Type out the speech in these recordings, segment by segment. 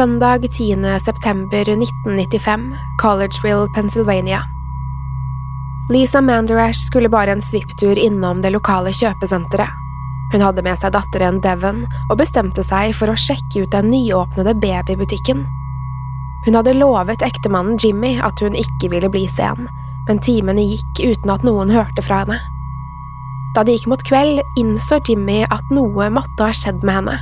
Søndag 10. september 1995, Collegeville, Pennsylvania. Lisa Manderash skulle bare en svipptur innom det lokale kjøpesenteret. Hun hadde med seg datteren Devon og bestemte seg for å sjekke ut den nyåpnede babybutikken. Hun hadde lovet ektemannen Jimmy at hun ikke ville bli sen, men timene gikk uten at noen hørte fra henne. Da det gikk mot kveld, innså Jimmy at noe måtte ha skjedd med henne.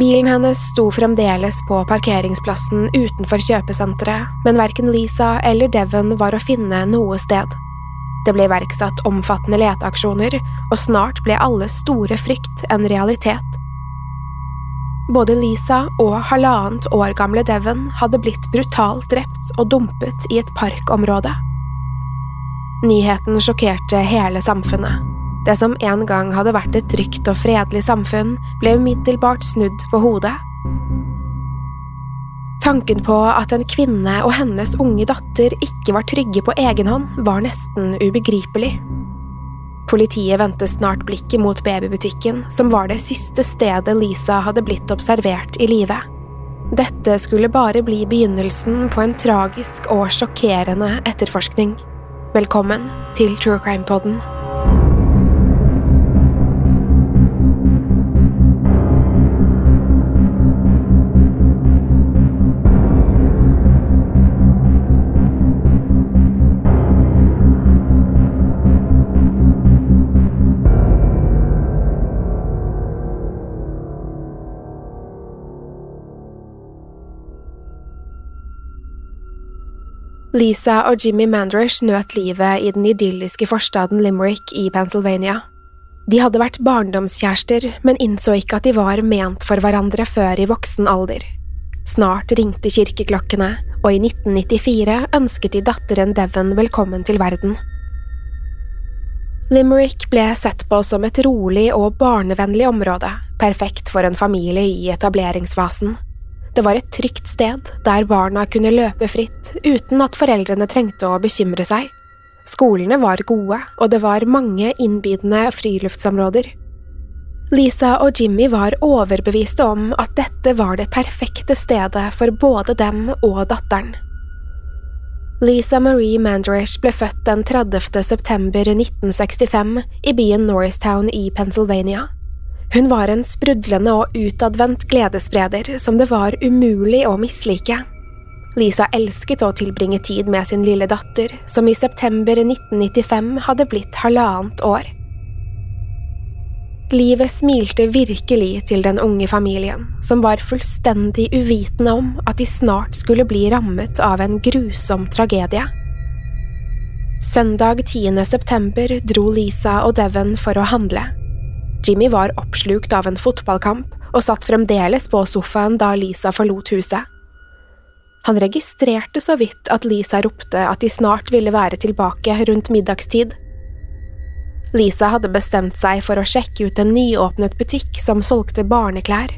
Bilen hennes sto fremdeles på parkeringsplassen utenfor kjøpesenteret, men verken Lisa eller Devon var å finne noe sted. Det ble iverksatt omfattende leteaksjoner, og snart ble alles store frykt en realitet. Både Lisa og halvannet år gamle Devon hadde blitt brutalt drept og dumpet i et parkområde. Nyheten sjokkerte hele samfunnet. Det som en gang hadde vært et trygt og fredelig samfunn, ble umiddelbart snudd på hodet. Tanken på at en kvinne og hennes unge datter ikke var trygge på egen hånd, var nesten ubegripelig. Politiet vendte snart blikket mot babybutikken, som var det siste stedet Lisa hadde blitt observert i live. Dette skulle bare bli begynnelsen på en tragisk og sjokkerende etterforskning. Velkommen til True Crime Podden. Lisa og Jimmy Mandrish nøt livet i den idylliske forstaden Limerick i Pennsylvania. De hadde vært barndomskjærester, men innså ikke at de var ment for hverandre før i voksen alder. Snart ringte kirkeklokkene, og i 1994 ønsket de datteren Devon velkommen til verden. Limerick ble sett på som et rolig og barnevennlig område, perfekt for en familie i etableringsfasen. Det var et trygt sted der barna kunne løpe fritt uten at foreldrene trengte å bekymre seg. Skolene var gode, og det var mange innbydende friluftsområder. Lisa og Jimmy var overbeviste om at dette var det perfekte stedet for både dem og datteren. Lisa Marie Mandrish ble født den 30. september 1965 i byen Norristown i Pennsylvania. Hun var en sprudlende og utadvendt gledesspreder som det var umulig å mislike. Lisa elsket å tilbringe tid med sin lille datter, som i september 1995 hadde blitt halvannet år. Livet smilte virkelig til den unge familien, som var fullstendig uvitende om at de snart skulle bli rammet av en grusom tragedie. Søndag 10. september dro Lisa og Devon for å handle. Jimmy var oppslukt av en fotballkamp og satt fremdeles på sofaen da Lisa forlot huset. Han registrerte så vidt at Lisa ropte at de snart ville være tilbake rundt middagstid. Lisa hadde bestemt seg for å sjekke ut en nyåpnet butikk som solgte barneklær.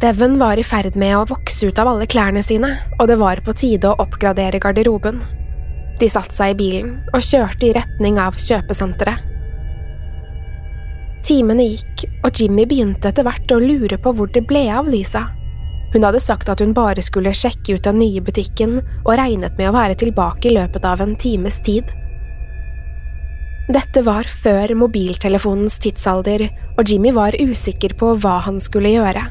Devon var i ferd med å vokse ut av alle klærne sine, og det var på tide å oppgradere garderoben. De satte seg i bilen og kjørte i retning av kjøpesenteret. Timene gikk, og Jimmy begynte etter hvert å lure på hvor det ble av Lisa. Hun hadde sagt at hun bare skulle sjekke ut den nye butikken, og regnet med å være tilbake i løpet av en times tid. Dette var før mobiltelefonens tidsalder, og Jimmy var usikker på hva han skulle gjøre.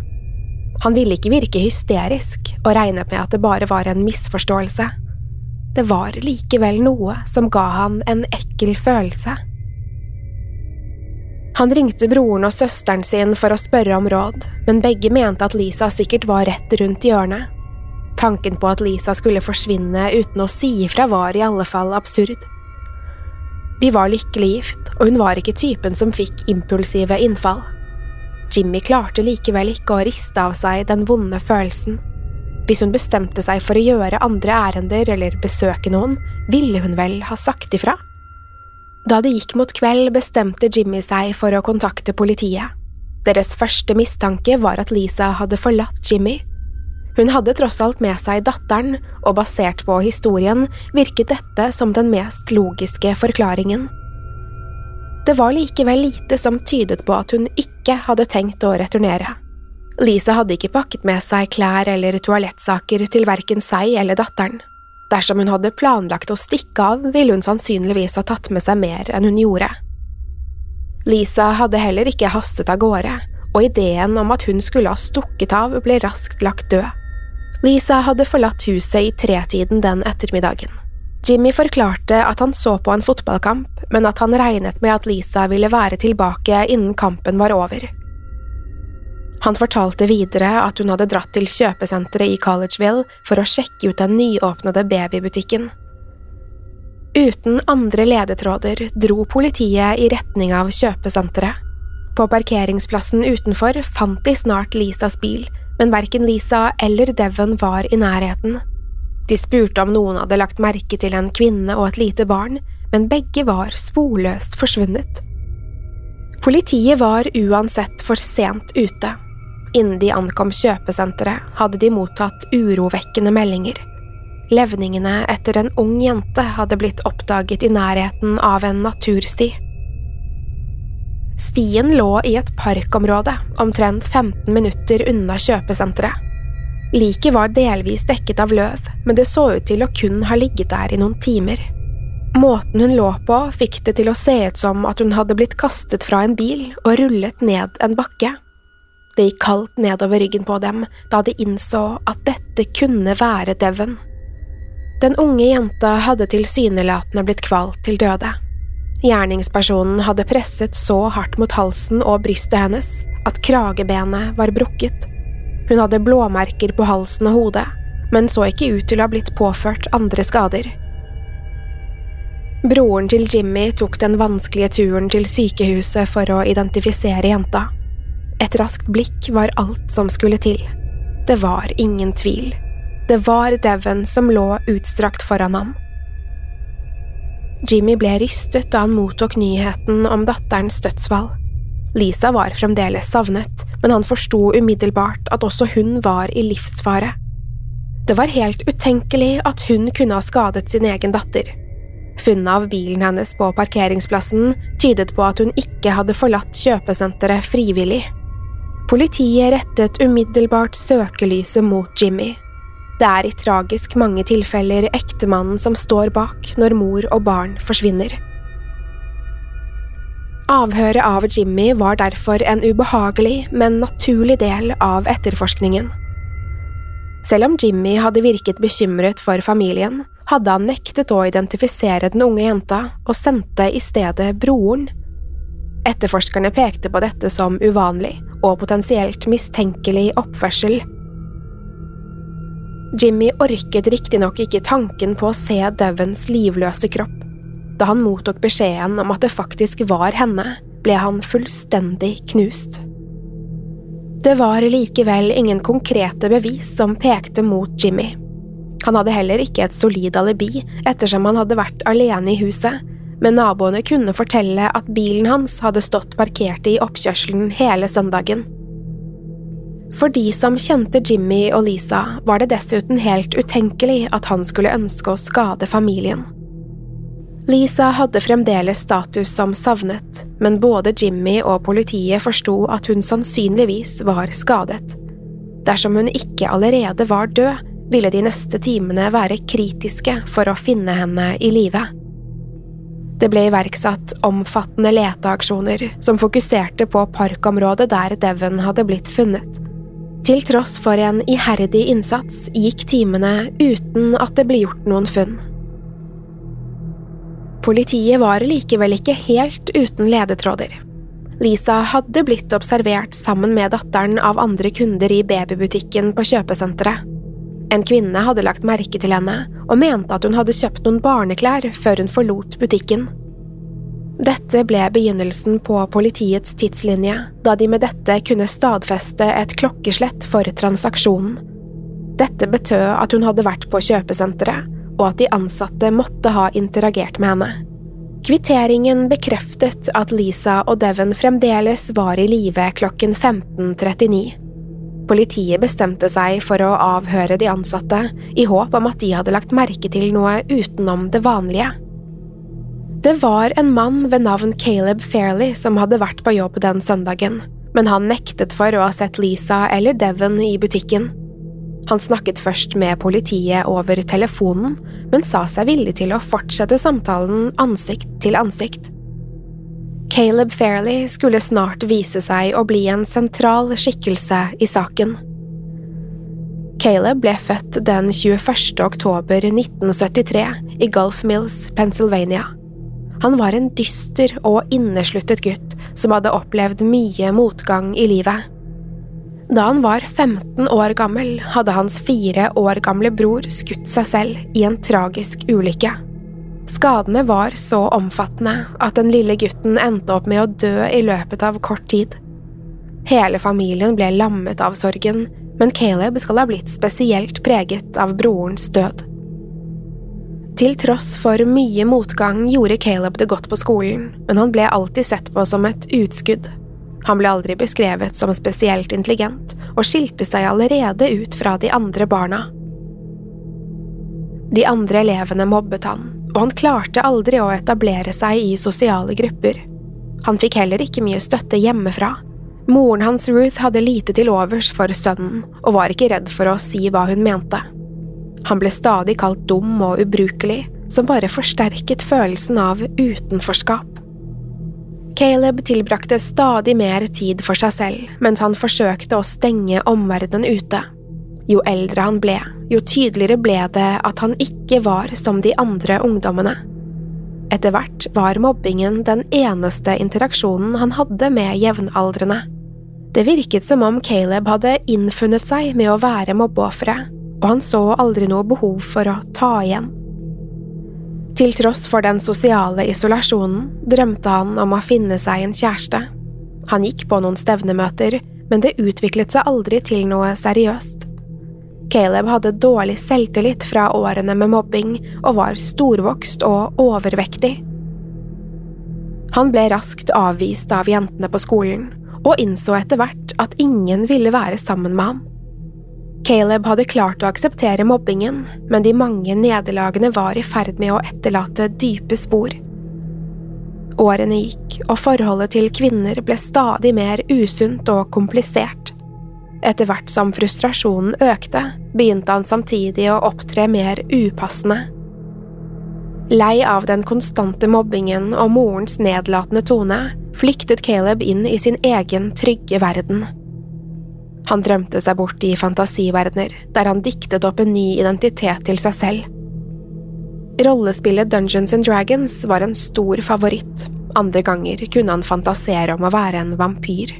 Han ville ikke virke hysterisk, og regnet med at det bare var en misforståelse. Det var likevel noe som ga han en ekkel følelse. Han ringte broren og søsteren sin for å spørre om råd, men begge mente at Lisa sikkert var rett rundt hjørnet. Tanken på at Lisa skulle forsvinne uten å si ifra var i alle fall absurd. De var lykkelig gift, og hun var ikke typen som fikk impulsive innfall. Jimmy klarte likevel ikke å riste av seg den vonde følelsen. Hvis hun bestemte seg for å gjøre andre ærender eller besøke noen, ville hun vel ha sagt ifra? Da det gikk mot kveld, bestemte Jimmy seg for å kontakte politiet. Deres første mistanke var at Lisa hadde forlatt Jimmy. Hun hadde tross alt med seg datteren, og basert på historien virket dette som den mest logiske forklaringen. Det var likevel lite som tydet på at hun ikke hadde tenkt å returnere. Lisa hadde ikke pakket med seg klær eller toalettsaker til verken seg eller datteren. Dersom hun hadde planlagt å stikke av, ville hun sannsynligvis ha tatt med seg mer enn hun gjorde. Lisa hadde heller ikke hastet av gårde, og ideen om at hun skulle ha stukket av, ble raskt lagt død. Lisa hadde forlatt huset i tretiden den ettermiddagen. Jimmy forklarte at han så på en fotballkamp, men at han regnet med at Lisa ville være tilbake innen kampen var over. Han fortalte videre at hun hadde dratt til kjøpesenteret i Collegeville for å sjekke ut den nyåpnede babybutikken. Uten andre ledetråder dro politiet i retning av kjøpesenteret. På parkeringsplassen utenfor fant de snart Lisas bil, men verken Lisa eller Devon var i nærheten. De spurte om noen hadde lagt merke til en kvinne og et lite barn, men begge var sporløst forsvunnet. Politiet var uansett for sent ute. Innen de ankom kjøpesenteret, hadde de mottatt urovekkende meldinger. Levningene etter en ung jente hadde blitt oppdaget i nærheten av en natursti. Stien lå i et parkområde, omtrent 15 minutter unna kjøpesenteret. Liket var delvis dekket av løv, men det så ut til å kun ha ligget der i noen timer. Måten hun lå på, fikk det til å se ut som at hun hadde blitt kastet fra en bil og rullet ned en bakke. Det gikk kaldt nedover ryggen på dem da de innså at dette kunne være Devon. Den unge jenta hadde tilsynelatende blitt kvalt til døde. Gjerningspersonen hadde presset så hardt mot halsen og brystet hennes at kragebenet var brukket. Hun hadde blåmerker på halsen og hodet, men så ikke ut til å ha blitt påført andre skader. Broren til Jimmy tok den vanskelige turen til sykehuset for å identifisere jenta. Et raskt blikk var alt som skulle til. Det var ingen tvil. Det var Devon som lå utstrakt foran ham. Jimmy ble rystet da han mottok nyheten om datterens dødsfall. Lisa var fremdeles savnet, men han forsto umiddelbart at også hun var i livsfare. Det var helt utenkelig at hun kunne ha skadet sin egen datter. Funnet av bilen hennes på parkeringsplassen tydet på at hun ikke hadde forlatt kjøpesenteret frivillig. Politiet rettet umiddelbart søkelyset mot Jimmy. Det er i tragisk mange tilfeller ektemannen som står bak når mor og barn forsvinner. Avhøret av Jimmy var derfor en ubehagelig, men naturlig del av etterforskningen. Selv om Jimmy hadde virket bekymret for familien, hadde han nektet å identifisere den unge jenta og sendte i stedet broren. Etterforskerne pekte på dette som uvanlig, og potensielt mistenkelig oppførsel. Jimmy orket riktignok ikke tanken på å se Devons livløse kropp. Da han mottok beskjeden om at det faktisk var henne, ble han fullstendig knust. Det var likevel ingen konkrete bevis som pekte mot Jimmy. Han hadde heller ikke et solid alibi ettersom han hadde vært alene i huset, men naboene kunne fortelle at bilen hans hadde stått parkert i oppkjørselen hele søndagen. For de som kjente Jimmy og Lisa, var det dessuten helt utenkelig at han skulle ønske å skade familien. Lisa hadde fremdeles status som savnet, men både Jimmy og politiet forsto at hun sannsynligvis var skadet. Dersom hun ikke allerede var død, ville de neste timene være kritiske for å finne henne i live. Det ble iverksatt omfattende leteaksjoner som fokuserte på parkområdet der Devon hadde blitt funnet. Til tross for en iherdig innsats gikk timene uten at det ble gjort noen funn. Politiet var likevel ikke helt uten ledetråder. Lisa hadde blitt observert sammen med datteren av andre kunder i babybutikken på kjøpesenteret. En kvinne hadde lagt merke til henne og mente at hun hadde kjøpt noen barneklær før hun forlot butikken. Dette ble begynnelsen på politiets tidslinje, da de med dette kunne stadfeste et klokkeslett for transaksjonen. Dette betød at hun hadde vært på kjøpesenteret, og at de ansatte måtte ha interagert med henne. Kvitteringen bekreftet at Lisa og Devon fremdeles var i live klokken 15.39. Politiet bestemte seg for å avhøre de ansatte, i håp om at de hadde lagt merke til noe utenom det vanlige. Det var en mann ved navn Caleb Fairley som hadde vært på jobb den søndagen, men han nektet for å ha sett Lisa eller Devon i butikken. Han snakket først med politiet over telefonen, men sa seg villig til å fortsette samtalen ansikt til ansikt. Caleb Fairley skulle snart vise seg å bli en sentral skikkelse i saken. Caleb ble født den 21. oktober 1973 i Gulf Mills, Pennsylvania. Han var en dyster og innesluttet gutt som hadde opplevd mye motgang i livet. Da han var 15 år gammel, hadde hans fire år gamle bror skutt seg selv i en tragisk ulykke. Skadene var så omfattende at den lille gutten endte opp med å dø i løpet av kort tid. Hele familien ble lammet av sorgen, men Caleb skal ha blitt spesielt preget av brorens død. Til tross for mye motgang gjorde Caleb det godt på skolen, men han ble alltid sett på som et utskudd. Han ble aldri beskrevet som spesielt intelligent, og skilte seg allerede ut fra de andre barna. De andre elevene mobbet han, og han klarte aldri å etablere seg i sosiale grupper. Han fikk heller ikke mye støtte hjemmefra. Moren hans Ruth hadde lite til overs for sønnen, og var ikke redd for å si hva hun mente. Han ble stadig kalt dum og ubrukelig, som bare forsterket følelsen av utenforskap. Caleb tilbrakte stadig mer tid for seg selv mens han forsøkte å stenge omverdenen ute. Jo eldre han ble, jo tydeligere ble det at han ikke var som de andre ungdommene. Etter hvert var mobbingen den eneste interaksjonen han hadde med jevnaldrende. Det virket som om Caleb hadde innfunnet seg med å være mobbeofferet, og han så aldri noe behov for å ta igjen. Til tross for den sosiale isolasjonen drømte han om å finne seg en kjæreste. Han gikk på noen stevnemøter, men det utviklet seg aldri til noe seriøst. Caleb hadde dårlig selvtillit fra årene med mobbing og var storvokst og overvektig. Han ble raskt avvist av jentene på skolen, og innså etter hvert at ingen ville være sammen med ham. Caleb hadde klart å akseptere mobbingen, men de mange nederlagene var i ferd med å etterlate dype spor. Årene gikk, og forholdet til kvinner ble stadig mer usunt og komplisert. Etter hvert som frustrasjonen økte, begynte han samtidig å opptre mer upassende. Lei av den konstante mobbingen og morens nedlatende tone, flyktet Caleb inn i sin egen trygge verden. Han drømte seg bort i fantasiverdener, der han diktet opp en ny identitet til seg selv. Rollespillet Dungeons and Dragons var en stor favoritt, andre ganger kunne han fantasere om å være en vampyr.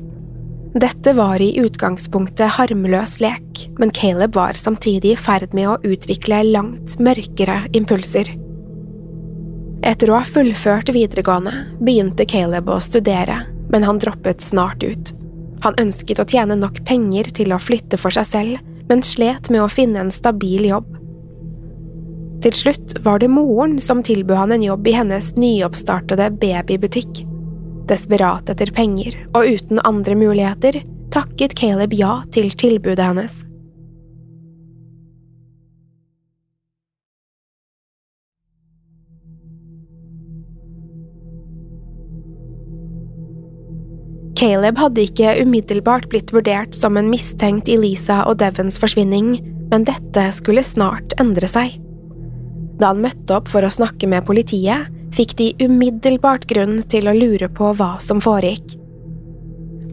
Dette var i utgangspunktet harmløs lek, men Caleb var samtidig i ferd med å utvikle langt mørkere impulser. Etter å ha fullført videregående begynte Caleb å studere, men han droppet snart ut. Han ønsket å tjene nok penger til å flytte for seg selv, men slet med å finne en stabil jobb. Til slutt var det moren som tilbød han en jobb i hennes nyoppstartede babybutikk. Desperat etter penger og uten andre muligheter takket Caleb ja til tilbudet hennes. Caleb hadde ikke umiddelbart blitt vurdert som en mistenkt i Lisa og Devons forsvinning, men dette skulle snart endre seg. Da han møtte opp for å snakke med politiet, fikk de umiddelbart grunn til å lure på hva som foregikk.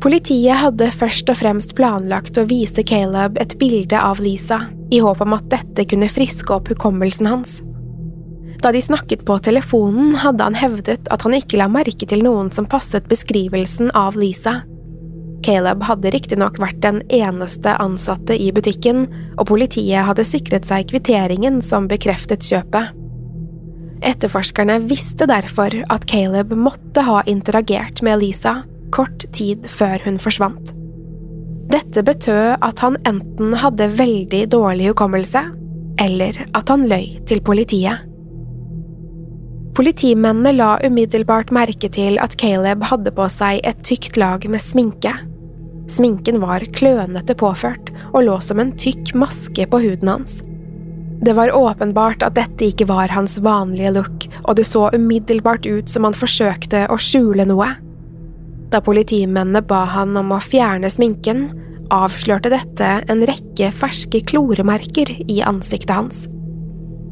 Politiet hadde først og fremst planlagt å vise Caleb et bilde av Lisa, i håp om at dette kunne friske opp hukommelsen hans. Da de snakket på telefonen, hadde han hevdet at han ikke la merke til noen som passet beskrivelsen av Lisa. Caleb hadde riktignok vært den eneste ansatte i butikken, og politiet hadde sikret seg kvitteringen som bekreftet kjøpet. Etterforskerne visste derfor at Caleb måtte ha interagert med Lisa kort tid før hun forsvant. Dette betød at han enten hadde veldig dårlig hukommelse, eller at han løy til politiet. Politimennene la umiddelbart merke til at Caleb hadde på seg et tykt lag med sminke. Sminken var klønete påført og lå som en tykk maske på huden hans. Det var åpenbart at dette ikke var hans vanlige look, og det så umiddelbart ut som han forsøkte å skjule noe. Da politimennene ba han om å fjerne sminken, avslørte dette en rekke ferske kloremerker i ansiktet hans.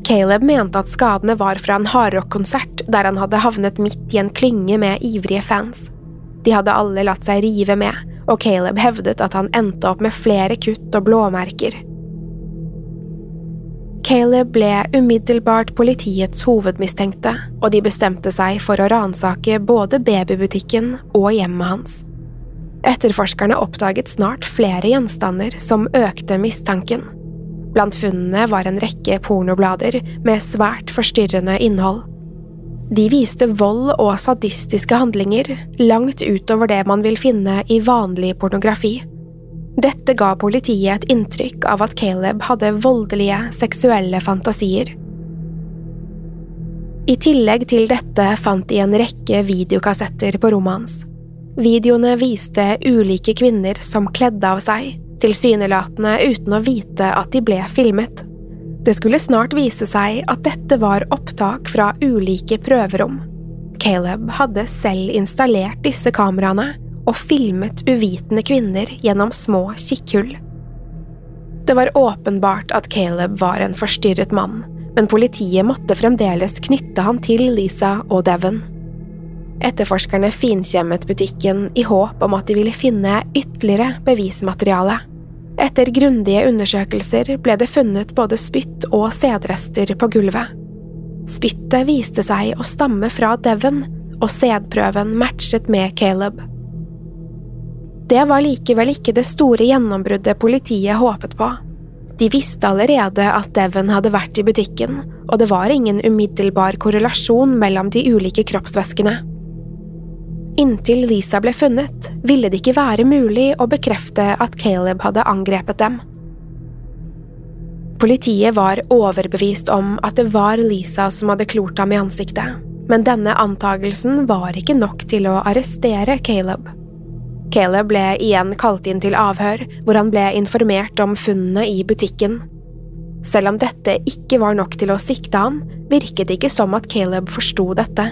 Caleb mente at skadene var fra en hardrockkonsert der han hadde havnet midt i en klynge med ivrige fans. De hadde alle latt seg rive med, og Caleb hevdet at han endte opp med flere kutt og blåmerker. Caleb ble umiddelbart politiets hovedmistenkte, og de bestemte seg for å ransake både babybutikken og hjemmet hans. Etterforskerne oppdaget snart flere gjenstander som økte mistanken. Blant funnene var en rekke pornoblader med svært forstyrrende innhold. De viste vold og sadistiske handlinger langt utover det man vil finne i vanlig pornografi. Dette ga politiet et inntrykk av at Caleb hadde voldelige, seksuelle fantasier. I tillegg til dette fant de en rekke videokassetter på rommet hans. Videoene viste ulike kvinner som kledde av seg, tilsynelatende uten å vite at de ble filmet. Det skulle snart vise seg at dette var opptak fra ulike prøverom. Caleb hadde selv installert disse kameraene og filmet uvitende kvinner gjennom små kikkhull. Det var åpenbart at Caleb var en forstyrret mann, men politiet måtte fremdeles knytte han til Lisa og Devon. Etterforskerne finkjemmet butikken i håp om at de ville finne ytterligere bevismateriale. Etter grundige undersøkelser ble det funnet både spytt og sædrester på gulvet. Spyttet viste seg å stamme fra Devon, og sædprøven matchet med Caleb. Det var likevel ikke det store gjennombruddet politiet håpet på. De visste allerede at Devon hadde vært i butikken, og det var ingen umiddelbar korrelasjon mellom de ulike kroppsvæskene. Inntil Lisa ble funnet, ville det ikke være mulig å bekrefte at Caleb hadde angrepet dem. Politiet var overbevist om at det var Lisa som hadde klort ham i ansiktet, men denne antagelsen var ikke nok til å arrestere Caleb. Caleb ble igjen kalt inn til avhør, hvor han ble informert om funnene i butikken. Selv om dette ikke var nok til å sikte han, virket det ikke som at Caleb forsto dette.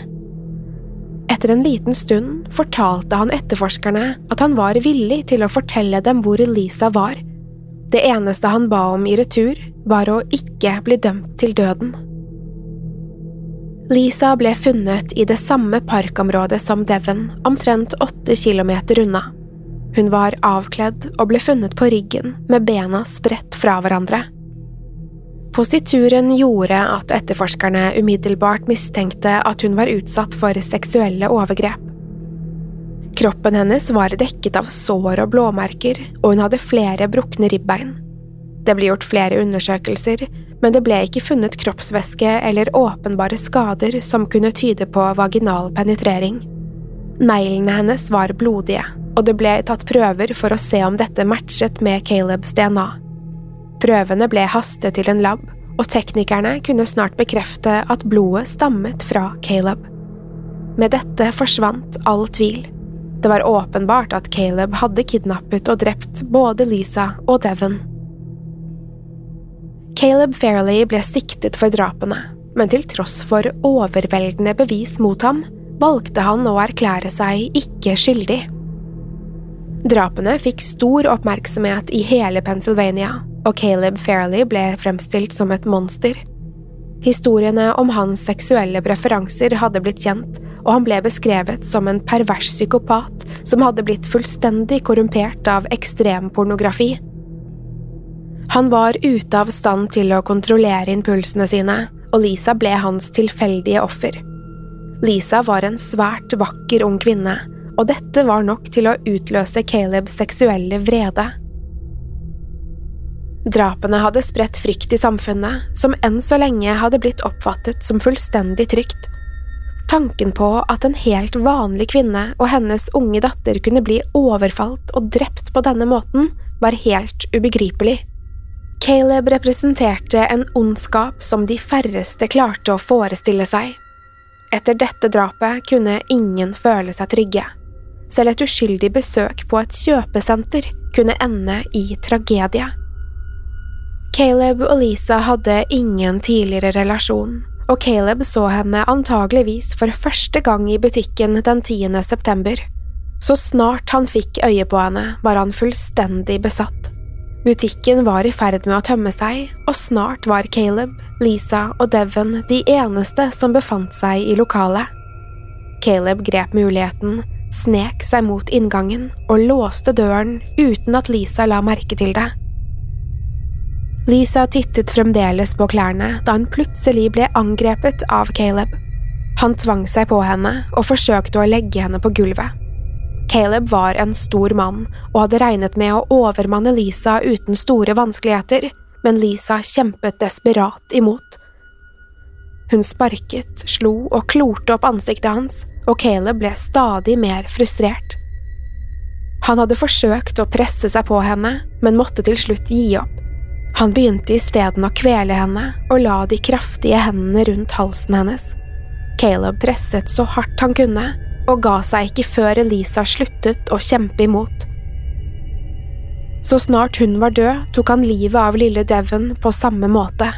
Etter en liten stund fortalte han etterforskerne at han var villig til å fortelle dem hvor Lisa var. Det eneste han ba om i retur, var å ikke bli dømt til døden. Lisa ble funnet i det samme parkområdet som Devon, omtrent åtte kilometer unna. Hun var avkledd og ble funnet på ryggen med bena spredt fra hverandre. Posituren gjorde at etterforskerne umiddelbart mistenkte at hun var utsatt for seksuelle overgrep. Kroppen hennes var dekket av sår og blåmerker, og hun hadde flere brukne ribbein. Det ble gjort flere undersøkelser, men det ble ikke funnet kroppsvæske eller åpenbare skader som kunne tyde på vaginal penetrering. Neglene hennes var blodige, og det ble tatt prøver for å se om dette matchet med Calebs DNA. Prøvene ble hastet til en lab, og teknikerne kunne snart bekrefte at blodet stammet fra Caleb. Med dette forsvant all tvil. Det var åpenbart at Caleb hadde kidnappet og drept både Lisa og Devon. Caleb Fairley ble siktet for drapene, men til tross for overveldende bevis mot ham, valgte han å erklære seg ikke skyldig. Drapene fikk stor oppmerksomhet i hele Pennsylvania, og Caleb Fairley ble fremstilt som et monster. Historiene om hans seksuelle preferanser hadde blitt kjent, og han ble beskrevet som en pervers psykopat som hadde blitt fullstendig korrumpert av ekstrempornografi. Han var ute av stand til å kontrollere impulsene sine, og Lisa ble hans tilfeldige offer. Lisa var en svært vakker ung kvinne, og dette var nok til å utløse Calebs seksuelle vrede. Drapene hadde spredt frykt i samfunnet, som enn så lenge hadde blitt oppfattet som fullstendig trygt. Tanken på at en helt vanlig kvinne og hennes unge datter kunne bli overfalt og drept på denne måten, var helt ubegripelig. Caleb representerte en ondskap som de færreste klarte å forestille seg. Etter dette drapet kunne ingen føle seg trygge. Selv et uskyldig besøk på et kjøpesenter kunne ende i tragedie. Caleb og Lisa hadde ingen tidligere relasjon, og Caleb så henne antageligvis for første gang i butikken den 10. september. Så snart han fikk øye på henne, var han fullstendig besatt. Butikken var i ferd med å tømme seg, og snart var Caleb, Lisa og Devon de eneste som befant seg i lokalet. Caleb grep muligheten, snek seg mot inngangen og låste døren uten at Lisa la merke til det. Lisa tittet fremdeles på klærne da hun plutselig ble angrepet av Caleb. Han tvang seg på henne og forsøkte å legge henne på gulvet. Caleb var en stor mann og hadde regnet med å overmanne Lisa uten store vanskeligheter, men Lisa kjempet desperat imot. Hun sparket, slo og klorte opp ansiktet hans, og Caleb ble stadig mer frustrert. Han hadde forsøkt å presse seg på henne, men måtte til slutt gi opp. Han begynte isteden å kvele henne og la de kraftige hendene rundt halsen hennes. Caleb presset så hardt han kunne, og ga seg ikke før Elisa sluttet å kjempe imot. Så snart hun var død, tok han livet av lille Devon på samme måte.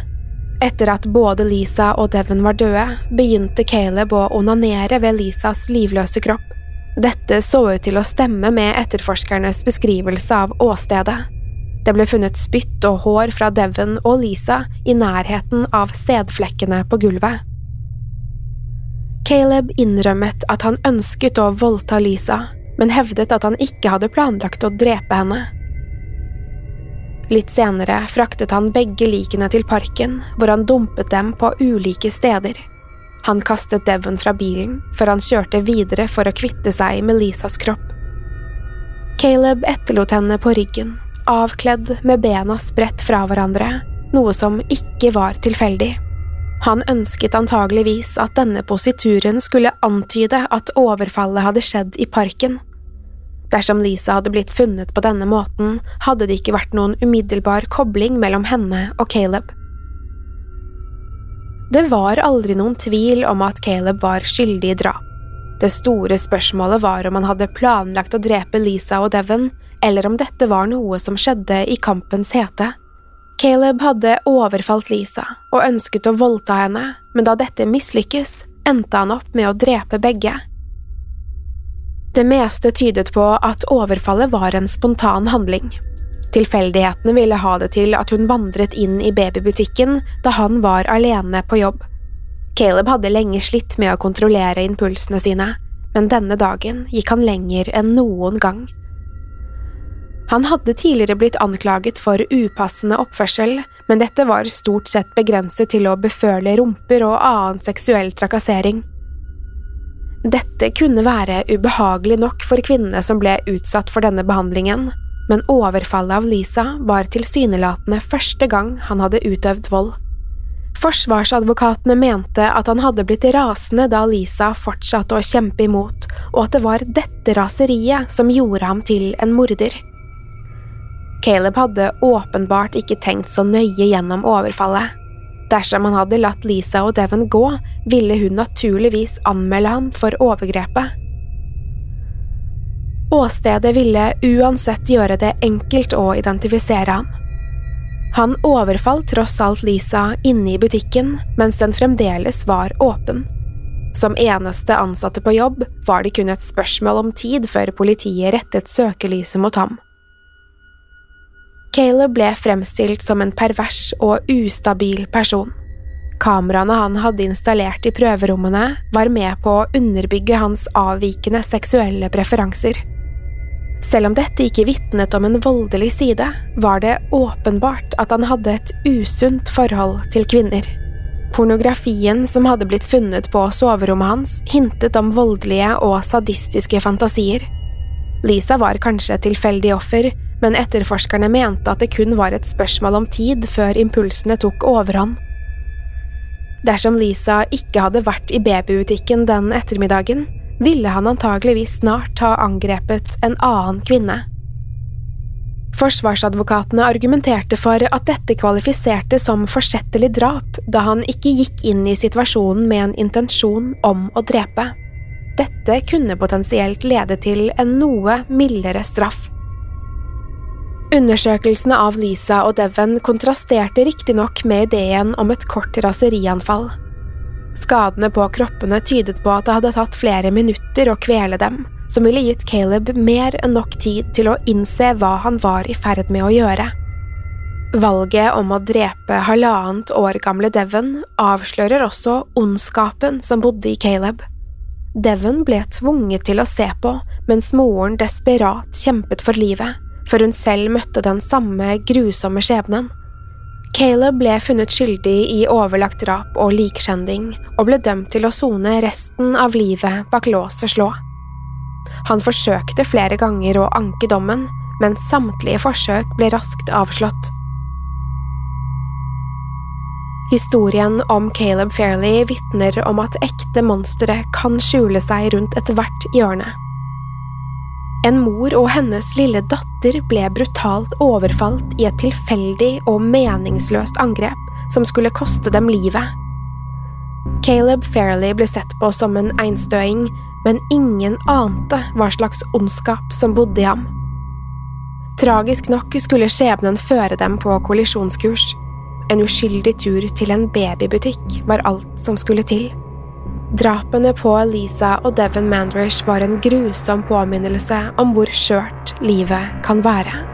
Etter at både Lisa og Devon var døde, begynte Caleb å onanere ved Lisas livløse kropp. Dette så ut til å stemme med etterforskernes beskrivelse av åstedet. Det ble funnet spytt og hår fra Devon og Lisa i nærheten av sædflekkene på gulvet. Caleb innrømmet at han ønsket å voldta Lisa, men hevdet at han ikke hadde planlagt å drepe henne. Litt senere fraktet han begge likene til parken, hvor han dumpet dem på ulike steder. Han kastet Devon fra bilen, før han kjørte videre for å kvitte seg med Lisas kropp. Caleb etterlot henne på ryggen, avkledd med bena spredt fra hverandre, noe som ikke var tilfeldig. Han ønsket antageligvis at denne posituren skulle antyde at overfallet hadde skjedd i parken. Dersom Lisa hadde blitt funnet på denne måten, hadde det ikke vært noen umiddelbar kobling mellom henne og Caleb. Det var aldri noen tvil om at Caleb var skyldig i drap. Det store spørsmålet var om han hadde planlagt å drepe Lisa og Devon, eller om dette var noe som skjedde i kampens hete. Caleb hadde overfalt Lisa og ønsket å voldta henne, men da dette mislykkes, endte han opp med å drepe begge. Det meste tydet på at overfallet var en spontan handling. Tilfeldighetene ville ha det til at hun vandret inn i babybutikken da han var alene på jobb. Caleb hadde lenge slitt med å kontrollere impulsene sine, men denne dagen gikk han lenger enn noen gang. Han hadde tidligere blitt anklaget for upassende oppførsel, men dette var stort sett begrenset til å beføle rumper og annen seksuell trakassering. Dette kunne være ubehagelig nok for kvinnene som ble utsatt for denne behandlingen, men overfallet av Lisa var tilsynelatende første gang han hadde utøvd vold. Forsvarsadvokatene mente at han hadde blitt rasende da Lisa fortsatte å kjempe imot, og at det var dette raseriet som gjorde ham til en morder. Caleb hadde åpenbart ikke tenkt så nøye gjennom overfallet. Dersom han hadde latt Lisa og Devon gå, ville hun naturligvis anmelde han for overgrepet. Åstedet ville uansett gjøre det enkelt å identifisere han. Han overfalt tross alt Lisa inne i butikken mens den fremdeles var åpen. Som eneste ansatte på jobb var det kun et spørsmål om tid før politiet rettet søkelyset mot ham. Caleb ble fremstilt som en pervers og ustabil person. Kameraene han hadde installert i prøverommene, var med på å underbygge hans avvikende seksuelle preferanser. Selv om dette ikke vitnet om en voldelig side, var det åpenbart at han hadde et usunt forhold til kvinner. Pornografien som hadde blitt funnet på soverommet hans, hintet om voldelige og sadistiske fantasier. Lisa var kanskje et tilfeldig offer, men etterforskerne mente at det kun var et spørsmål om tid før impulsene tok overhånd. Dersom Lisa ikke hadde vært i babybutikken den ettermiddagen, ville han antageligvis snart ha angrepet en annen kvinne. Forsvarsadvokatene argumenterte for at dette kvalifiserte som forsettlig drap, da han ikke gikk inn i situasjonen med en intensjon om å drepe. Dette kunne potensielt lede til en noe mildere straff. Undersøkelsene av Lisa og Devon kontrasterte riktignok med ideen om et kort raserianfall. Skadene på kroppene tydet på at det hadde tatt flere minutter å kvele dem, som ville gitt Caleb mer enn nok tid til å innse hva han var i ferd med å gjøre. Valget om å drepe halvannet år gamle Devon avslører også ondskapen som bodde i Caleb. Devon ble tvunget til å se på mens moren desperat kjempet for livet før hun selv møtte den samme grusomme skjebnen. Caleb ble funnet skyldig i overlagt drap og likskjending, og ble dømt til å sone resten av livet bak lås og slå. Han forsøkte flere ganger å anke dommen, men samtlige forsøk ble raskt avslått. Historien om Caleb Fairley vitner om at ekte monstre kan skjule seg rundt ethvert hjørne. En mor og hennes lille datter ble brutalt overfalt i et tilfeldig og meningsløst angrep som skulle koste dem livet. Caleb Fairley ble sett på som en einstøing, men ingen ante hva slags ondskap som bodde i ham. Tragisk nok skulle skjebnen føre dem på kollisjonskurs. En uskyldig tur til en babybutikk var alt som skulle til. Drapene på Lisa og Devon Mandrish var en grusom påminnelse om hvor skjørt livet kan være.